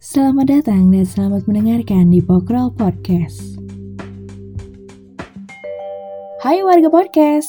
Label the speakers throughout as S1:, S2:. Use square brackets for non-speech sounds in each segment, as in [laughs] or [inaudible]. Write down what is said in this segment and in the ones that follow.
S1: Selamat datang dan selamat mendengarkan di Pokrol Podcast. Hai warga podcast,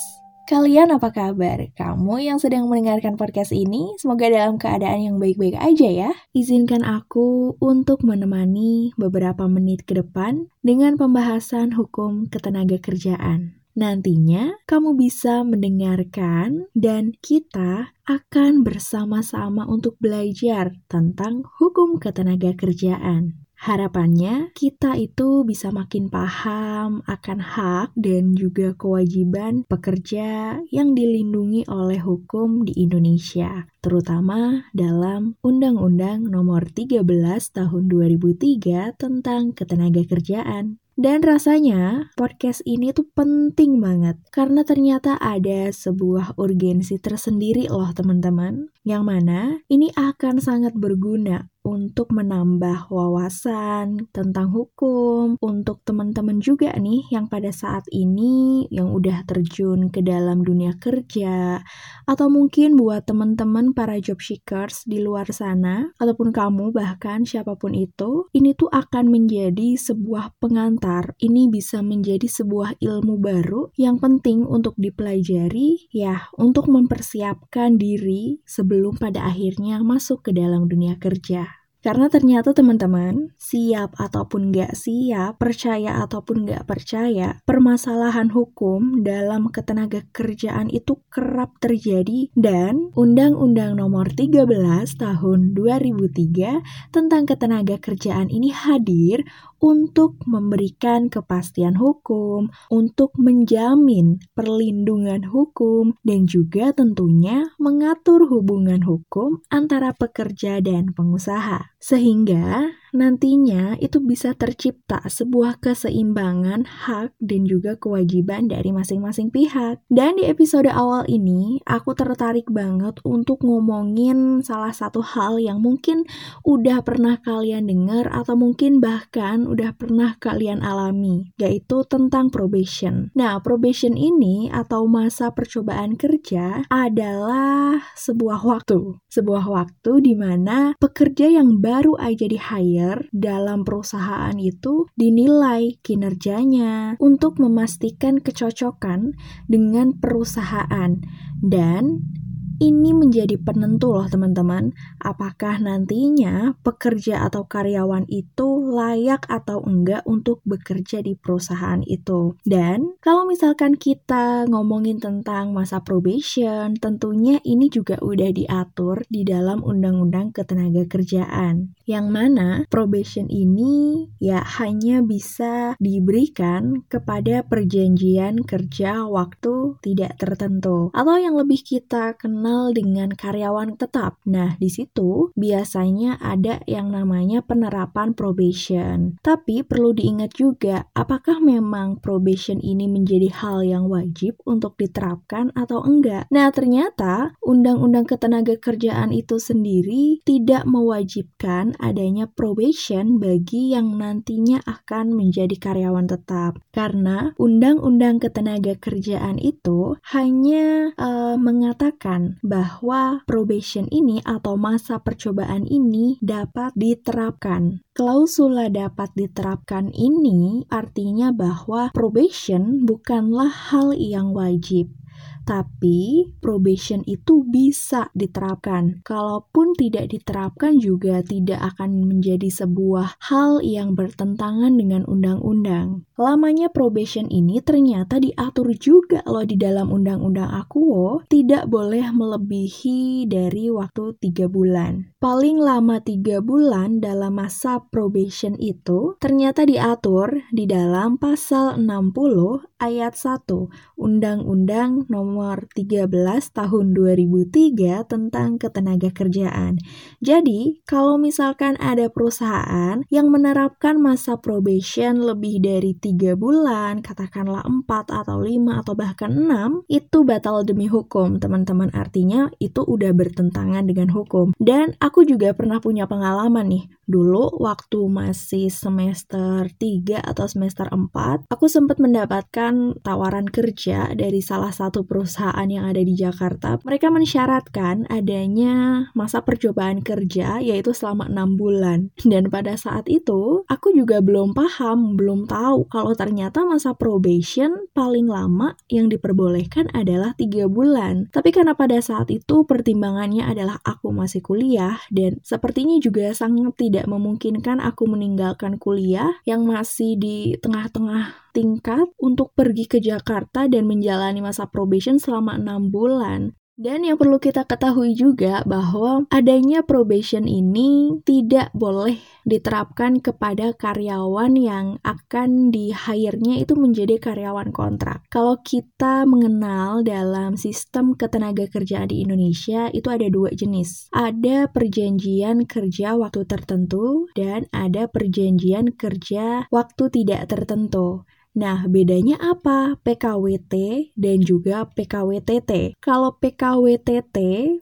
S1: kalian apa kabar? Kamu yang sedang mendengarkan podcast ini, semoga dalam keadaan yang baik-baik aja ya. Izinkan aku untuk menemani beberapa menit ke depan dengan pembahasan hukum ketenaga kerjaan. Nantinya kamu bisa mendengarkan dan kita akan bersama-sama untuk belajar tentang hukum ketenaga kerjaan. Harapannya kita itu bisa makin paham akan hak dan juga kewajiban pekerja yang dilindungi oleh hukum di Indonesia, terutama dalam Undang-Undang Nomor 13 Tahun 2003 tentang Ketenaga Kerjaan. Dan rasanya podcast ini tuh penting banget karena ternyata ada sebuah urgensi tersendiri loh teman-teman. Yang mana ini akan sangat berguna untuk menambah wawasan tentang hukum untuk teman-teman juga nih yang pada saat ini yang udah terjun ke dalam dunia kerja atau mungkin buat teman-teman para job seekers di luar sana ataupun kamu bahkan siapa pun itu ini tuh akan menjadi sebuah pengantar ini bisa menjadi sebuah ilmu baru yang penting untuk dipelajari ya untuk mempersiapkan diri sebelum pada akhirnya masuk ke dalam dunia kerja. Karena ternyata teman-teman, siap ataupun nggak siap, percaya ataupun nggak percaya, permasalahan hukum dalam ketenaga kerjaan itu kerap terjadi dan Undang-Undang Nomor 13 Tahun 2003 tentang ketenaga kerjaan ini hadir untuk memberikan kepastian hukum, untuk menjamin perlindungan hukum, dan juga tentunya mengatur hubungan hukum antara pekerja dan pengusaha. Sehingga nantinya itu bisa tercipta sebuah keseimbangan hak dan juga kewajiban dari masing-masing pihak. Dan di episode awal ini, aku tertarik banget untuk ngomongin salah satu hal yang mungkin udah pernah kalian dengar atau mungkin bahkan udah pernah kalian alami, yaitu tentang probation. Nah, probation ini atau masa percobaan kerja adalah sebuah waktu. Sebuah waktu di mana pekerja yang baru aja di hire dalam perusahaan itu dinilai kinerjanya untuk memastikan kecocokan dengan perusahaan dan ini menjadi penentu loh teman-teman, apakah nantinya pekerja atau karyawan itu layak atau enggak untuk bekerja di perusahaan itu. Dan kalau misalkan kita ngomongin tentang masa probation, tentunya ini juga udah diatur di dalam Undang-Undang Ketenaga Kerjaan. Yang mana probation ini ya hanya bisa diberikan kepada perjanjian kerja waktu tidak tertentu. Atau yang lebih kita kenal dengan karyawan tetap. Nah, di situ biasanya ada yang namanya penerapan probation. Tapi perlu diingat juga, apakah memang probation ini menjadi hal yang wajib untuk diterapkan atau enggak? Nah, ternyata Undang-Undang Ketenaga Kerjaan itu sendiri tidak mewajibkan adanya probation bagi yang nantinya akan menjadi karyawan tetap. Karena Undang-Undang Ketenaga Kerjaan itu hanya uh, mengatakan bahwa probation ini atau masa percobaan ini dapat diterapkan. Klausula dapat diterapkan ini artinya bahwa probation bukanlah hal yang wajib tapi probation itu bisa diterapkan. Kalaupun tidak diterapkan juga tidak akan menjadi sebuah hal yang bertentangan dengan undang-undang. Lamanya probation ini ternyata diatur juga loh di dalam undang-undang Akuo, tidak boleh melebihi dari waktu 3 bulan. Paling lama 3 bulan dalam masa probation itu ternyata diatur di dalam pasal 60 ayat 1 Undang-Undang Nomor 13 Tahun 2003 tentang Ketenaga Kerjaan. Jadi, kalau misalkan ada perusahaan yang menerapkan masa probation lebih dari 3 bulan, katakanlah 4 atau 5 atau bahkan 6, itu batal demi hukum, teman-teman. Artinya itu udah bertentangan dengan hukum. Dan aku juga pernah punya pengalaman nih Dulu waktu masih semester 3 atau semester 4, aku sempat mendapatkan tawaran kerja dari salah satu perusahaan yang ada di Jakarta. Mereka mensyaratkan adanya masa percobaan kerja yaitu selama 6 bulan. Dan pada saat itu, aku juga belum paham, belum tahu kalau ternyata masa probation paling lama yang diperbolehkan adalah 3 bulan. Tapi karena pada saat itu pertimbangannya adalah aku masih kuliah dan sepertinya juga sangat tidak memungkinkan aku meninggalkan kuliah yang masih di tengah-tengah tingkat untuk pergi ke Jakarta dan menjalani masa probation selama enam bulan. Dan yang perlu kita ketahui juga bahwa adanya probation ini tidak boleh diterapkan kepada karyawan yang akan di hire-nya itu menjadi karyawan kontrak. Kalau kita mengenal dalam sistem ketenaga kerjaan di Indonesia itu ada dua jenis. Ada perjanjian kerja waktu tertentu dan ada perjanjian kerja waktu tidak tertentu. Nah, bedanya apa? PKWT dan juga PKWTT. Kalau PKWTT,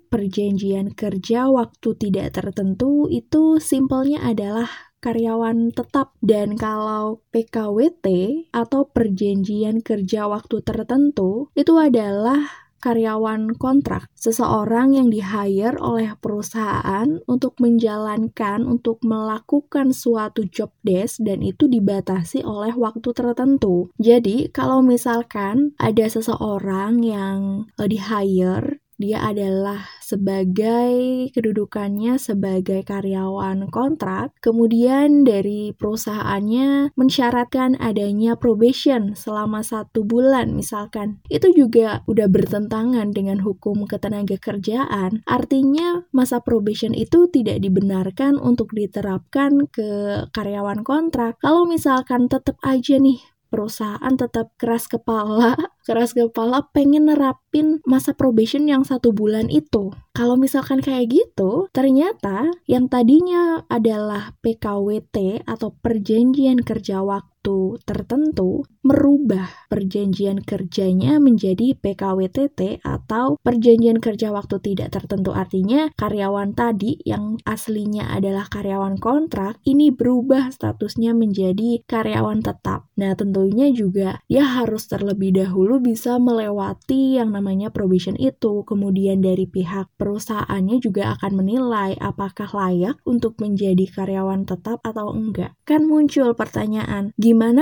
S1: perjanjian kerja waktu tidak tertentu, itu simpelnya adalah karyawan tetap dan kalau PKWT atau perjanjian kerja waktu tertentu itu adalah karyawan kontrak, seseorang yang di-hire oleh perusahaan untuk menjalankan, untuk melakukan suatu job desk dan itu dibatasi oleh waktu tertentu. Jadi, kalau misalkan ada seseorang yang di-hire dia adalah sebagai kedudukannya sebagai karyawan kontrak, kemudian dari perusahaannya mensyaratkan adanya probation selama satu bulan misalkan. Itu juga udah bertentangan dengan hukum ketenaga kerjaan. Artinya masa probation itu tidak dibenarkan untuk diterapkan ke karyawan kontrak. Kalau misalkan tetap aja nih perusahaan tetap keras kepala, [laughs] keras kepala pengen nerapin masa probation yang satu bulan itu. Kalau misalkan kayak gitu, ternyata yang tadinya adalah PKWT atau perjanjian kerja waktu waktu tertentu merubah perjanjian kerjanya menjadi PKWTT atau perjanjian kerja waktu tidak tertentu. Artinya karyawan tadi yang aslinya adalah karyawan kontrak ini berubah statusnya menjadi karyawan tetap. Nah, tentunya juga dia harus terlebih dahulu bisa melewati yang namanya probation itu. Kemudian dari pihak perusahaannya juga akan menilai apakah layak untuk menjadi karyawan tetap atau enggak. Kan muncul pertanyaan,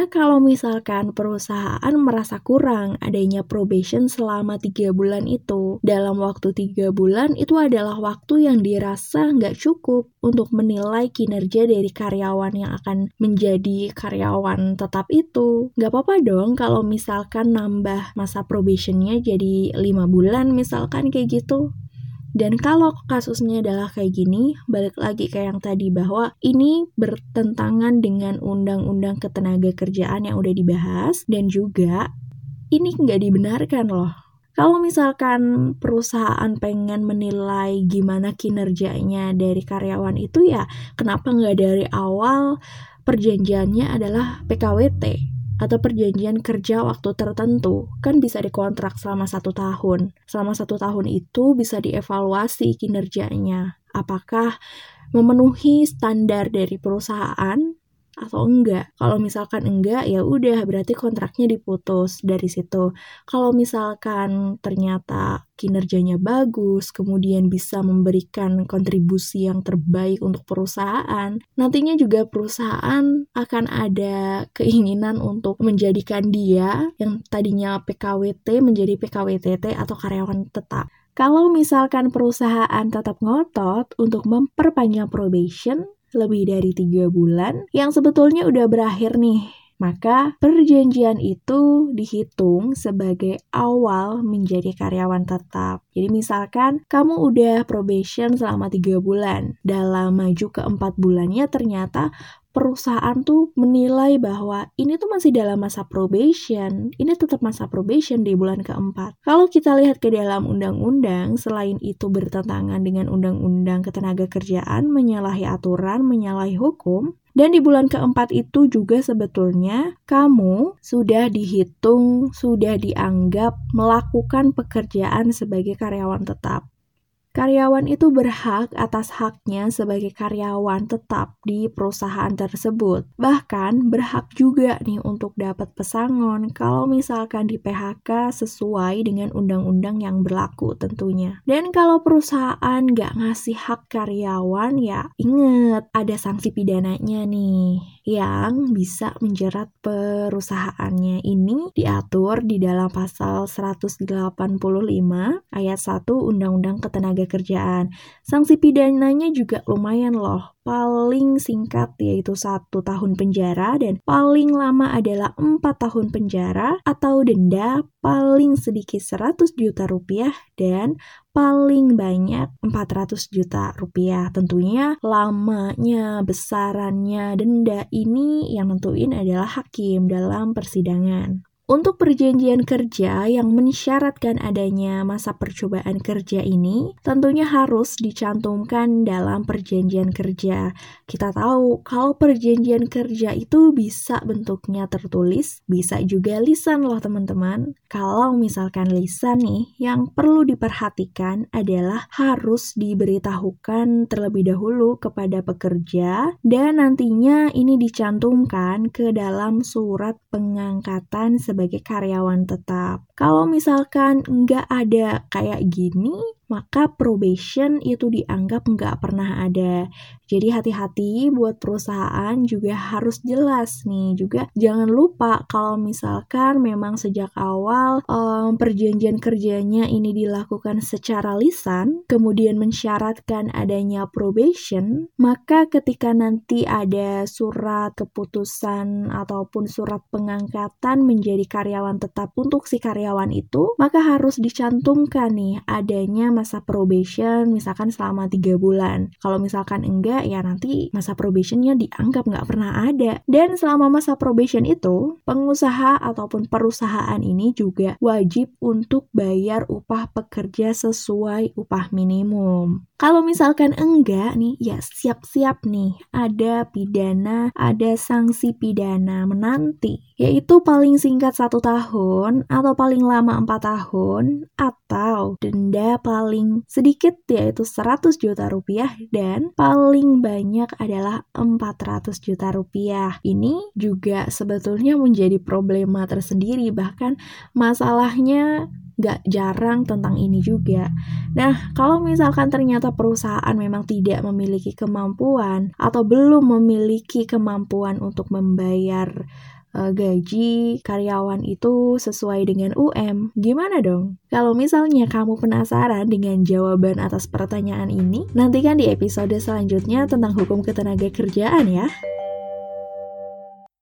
S1: kalau misalkan perusahaan merasa kurang adanya probation selama tiga bulan itu? Dalam waktu tiga bulan itu adalah waktu yang dirasa nggak cukup untuk menilai kinerja dari karyawan yang akan menjadi karyawan tetap itu. Nggak apa-apa dong kalau misalkan nambah masa probationnya jadi lima bulan misalkan kayak gitu. Dan kalau kasusnya adalah kayak gini, balik lagi kayak yang tadi bahwa ini bertentangan dengan undang-undang ketenaga kerjaan yang udah dibahas dan juga ini nggak dibenarkan loh. Kalau misalkan perusahaan pengen menilai gimana kinerjanya dari karyawan itu ya kenapa nggak dari awal perjanjiannya adalah PKWT atau perjanjian kerja waktu tertentu kan bisa dikontrak selama satu tahun. Selama satu tahun itu bisa dievaluasi kinerjanya. Apakah memenuhi standar dari perusahaan atau enggak. Kalau misalkan enggak, ya udah berarti kontraknya diputus dari situ. Kalau misalkan ternyata kinerjanya bagus, kemudian bisa memberikan kontribusi yang terbaik untuk perusahaan, nantinya juga perusahaan akan ada keinginan untuk menjadikan dia yang tadinya PKWT menjadi PKWTT atau karyawan tetap. Kalau misalkan perusahaan tetap ngotot untuk memperpanjang probation, lebih dari tiga bulan yang sebetulnya udah berakhir nih. Maka perjanjian itu dihitung sebagai awal menjadi karyawan tetap. Jadi misalkan kamu udah probation selama tiga bulan, dalam maju ke empat bulannya ternyata perusahaan tuh menilai bahwa ini tuh masih dalam masa probation, ini tetap masa probation di bulan keempat. Kalau kita lihat ke dalam undang-undang, selain itu bertentangan dengan undang-undang ketenaga kerjaan, menyalahi aturan, menyalahi hukum, dan di bulan keempat itu juga sebetulnya kamu sudah dihitung, sudah dianggap melakukan pekerjaan sebagai karyawan tetap. Karyawan itu berhak atas haknya sebagai karyawan tetap di perusahaan tersebut. Bahkan berhak juga nih untuk dapat pesangon kalau misalkan di PHK sesuai dengan undang-undang yang berlaku tentunya. Dan kalau perusahaan nggak ngasih hak karyawan ya inget ada sanksi pidananya nih yang bisa menjerat perusahaannya ini diatur di dalam pasal 185 ayat 1 Undang-Undang Ketenaga Kerjaan. Sanksi pidananya juga lumayan loh. Paling singkat yaitu satu tahun penjara dan paling lama adalah empat tahun penjara atau denda paling sedikit 100 juta rupiah dan paling banyak 400 juta rupiah. Tentunya lamanya, besarannya denda ini yang nentuin adalah hakim dalam persidangan. Untuk perjanjian kerja yang mensyaratkan adanya masa percobaan kerja ini, tentunya harus dicantumkan dalam perjanjian kerja. Kita tahu kalau perjanjian kerja itu bisa bentuknya tertulis, bisa juga lisan loh teman-teman. Kalau misalkan lisan nih, yang perlu diperhatikan adalah harus diberitahukan terlebih dahulu kepada pekerja dan nantinya ini dicantumkan ke dalam surat pengangkatan sebagai karyawan tetap. Kalau misalkan nggak ada kayak gini, maka probation itu dianggap nggak pernah ada. Jadi hati-hati buat perusahaan juga harus jelas nih. Juga jangan lupa kalau misalkan memang sejak awal um, perjanjian kerjanya ini dilakukan secara lisan, kemudian mensyaratkan adanya probation, maka ketika nanti ada surat keputusan ataupun surat pengangkatan menjadi karyawan tetap untuk si karyawan itu, maka harus dicantumkan nih adanya masa probation misalkan selama tiga bulan. Kalau misalkan enggak ya nanti masa probationnya dianggap nggak pernah ada. Dan selama masa probation itu, pengusaha ataupun perusahaan ini juga wajib untuk bayar upah pekerja sesuai upah minimum. Kalau misalkan enggak nih, ya siap-siap nih ada pidana, ada sanksi pidana menanti, yaitu paling singkat satu tahun atau paling lama empat tahun atau denda paling sedikit yaitu 100 juta rupiah dan paling banyak adalah 400 juta rupiah. Ini juga sebetulnya menjadi problema tersendiri bahkan masalahnya gak jarang tentang ini juga. Nah, kalau misalkan ternyata perusahaan memang tidak memiliki kemampuan atau belum memiliki kemampuan untuk membayar uh, gaji karyawan itu sesuai dengan UM, gimana dong? Kalau misalnya kamu penasaran dengan jawaban atas pertanyaan ini, nantikan di episode selanjutnya tentang hukum ketenaga kerjaan ya.